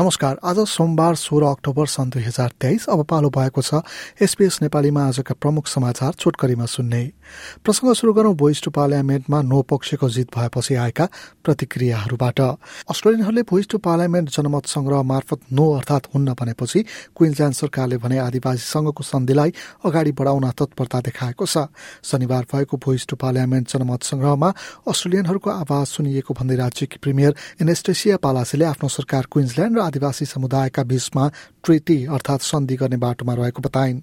नमस्कार आज सोमबार सोह्र अक्टोबर सन् दुई हजार तेइस अब पालो भएको छ एसपीएस नेपालीमा आजका प्रमुख समाचार छोटकरीमा सुन्ने। प्रसङ्ग सुरु गरौं भोइस पार्लियामेन्टमा नो पक्षको जित भएपछि आएका प्रतिक्रियाहरूबाट। अस्ट्रेलियनहरूले भोइस टु पार्लियामेन्ट जनमत संग्रह मार्फत नो अर्थात हुन्न भनेपछि क्विन्सल्याण्ड सरकारले भने आदिवासी संघको सन्धिलाई अगाडि बढाउन तत्परता देखाएको छ। शनिबार भएको भोइस टु पार्लियामेन्ट जनमत संग्रहमा अस्ट्रेलियनहरूको आवाज सुनिएको भन्दै राज्यकी प्रिमियर एनेस्टेसिया पालासीले आफ्नो सरकार क्विन्सल्याण्ड र आदिवासी समुदायका बीचमा ट्रिटी अर्थात सन्धि गर्ने बाटोमा रहेको बताइन्।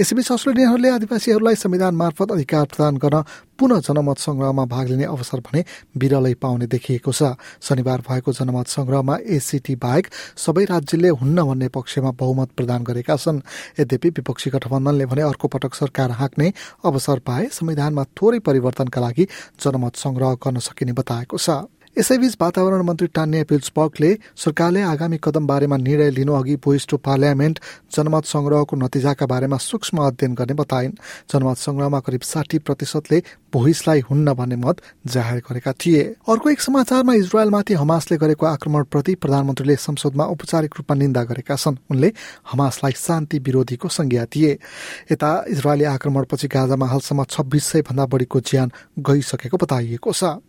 यसैबीच अस्ट्रेलियाहरूले आदिवासीहरूलाई संविधान मार्फत अधिकार प्रदान गर्न पुनः जनमत संग्रहमा भाग लिने अवसर भने बिरलै पाउने देखिएको छ। शनिबार भएको जनमत संग्रहमा एसिटी बाहेक सबै राज्यले हुन्न भन्ने पक्षमा बहुमत प्रदान गरेका छन्। यद्यपि विपक्षी गठबन्धनले भने अर्को पटक सरकार हाँक्ने अवसर पाए संविधानमा थोरै परिवर्तनका लागि जनमत संग्रह गर्न सकिने बताएको छ। यसैबीच वातावरण मन्त्री टान्या पिल्सबर्गले सरकारले आगामी कदम बारेमा निर्णय लिनु अघि भोइस टु पार्लियामेन्ट जनमत संग्रहको नतिजाका बारेमा सूक्ष्म अध्ययन गर्ने बताइन्। जनमत संग्रहमा करिब साठी प्रतिशतले भोइसलाई हुन्न भन्ने मत जाहेर गरेका थिए। अर्को एक समाचारमा इजरायलमाथि हमासले गरेको आक्रमणप्रति प्रधानमन्त्रीले संसदमा औपचारिक रूपमा निन्दा गरेका छन्। उनले हमासलाई शान्ति विरोधीको संज्ञा दिए। यता इजरायली आक्रमणपछि गाजामा हालसम्म छब्बिस सय भन्दा बढीको ज्यान गइसकेको बताइएको छ।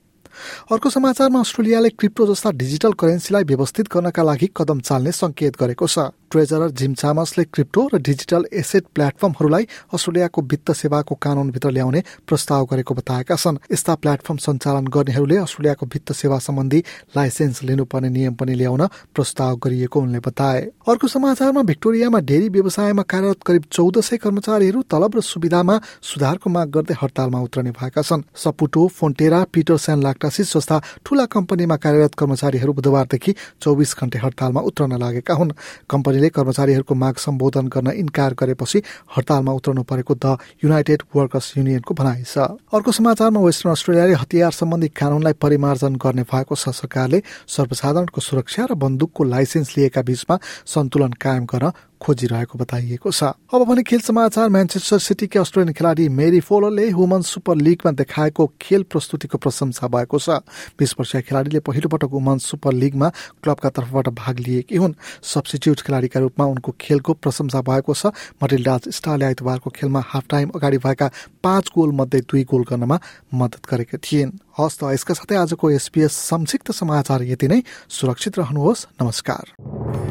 अर्को समाचारमा अस्ट्रेलियाले क्रिप्टो जस्ता डिजिटल करेन्सीलाई व्यवस्थित गर्नका लागि कदम चाल्ने संकेत गरेको छ। ट्रेजरर जिम चामसले क्रिप्टो र डिजिटल एसेट प्लेटफर्महरूलाई अस्ट्रेलियाको वित्त सेवाको कानूनभित्र ल्याउने प्रस्ताव गरेको बताएका छन्। यस्ता प्लेटफर्म सञ्चालन गर्नेहरूले अस्ट्रेलियाको वित्त सेवा सम्बन्धी लाइसेन्स लिनुपर्ने नियम पनि ल्याउन प्रस्ताव गरिएको उनले बताए। अर्को समाचारमा भिक्टोरियामा डेरी व्यवसायमा कार्यरत करिब चौध सय कर्मचारीहरू तलब र सुविधामा सुधारको माग गर्दै हडतालमा उत्रने भएका छन्। सपुटो फोन्टेरा पिटरसन लाक्टासिस जस्ता ठूला कम्पनीमा कार्यरत कर्मचारीहरू बुधबारदेखि चौबिस घण्टे हडतालमा उत्रन लागेका हुन्। कम्पनी कम्पनीले कर्मचारीहरूको माग सम्बोधन गर्न इन्कार गरेपछि हडतालमा उत्रनु परेको द युनाइटेड वर्कर्स युनियनको भनाइ छ। अर्को समाचारमा वेस्टर्न अस्ट्रेलियाले हतियार सम्बन्धी कानूनलाई परिमार्जन गर्ने भएको छ। सरकारले सर्वसाधारणको सुरक्षा र बन्दुकको लाइसेन्स लिएका बीचमा सन्तुलन कायम गर्न खोजिरहेको बताइएको छ। अब भने खेल समाचार म्यान्चेस्टर सिटीकी अस्ट्रेलियन खेलाडी मेरी फोलोले वुमन सुपर लिगमा देखाएको खेल प्रस्तुतिको प्रशंसा भएको छ। बिस वर्षीय खेलाडीले पहिलो पटक वुमन सुपर लिगमा क्लबका तर्फबाट भाग लिएकी हुन्। सब्सिट्युट खेलाडीका रूपमा उनको खेलको प्रशंसा भएको छ। मटिल्डाज स्टारले आइतबारको खेलमा हाफ टाइम अगाडि भएका पाँच गोल मध्ये दुई गोल गर्नमा मद्दत गरेका थिइन्। हस् त यसका साथै आजको एसपिएस संक्षिप्त समाचार यति नै। सुरक्षित रहनुहोस्। नमस्कार।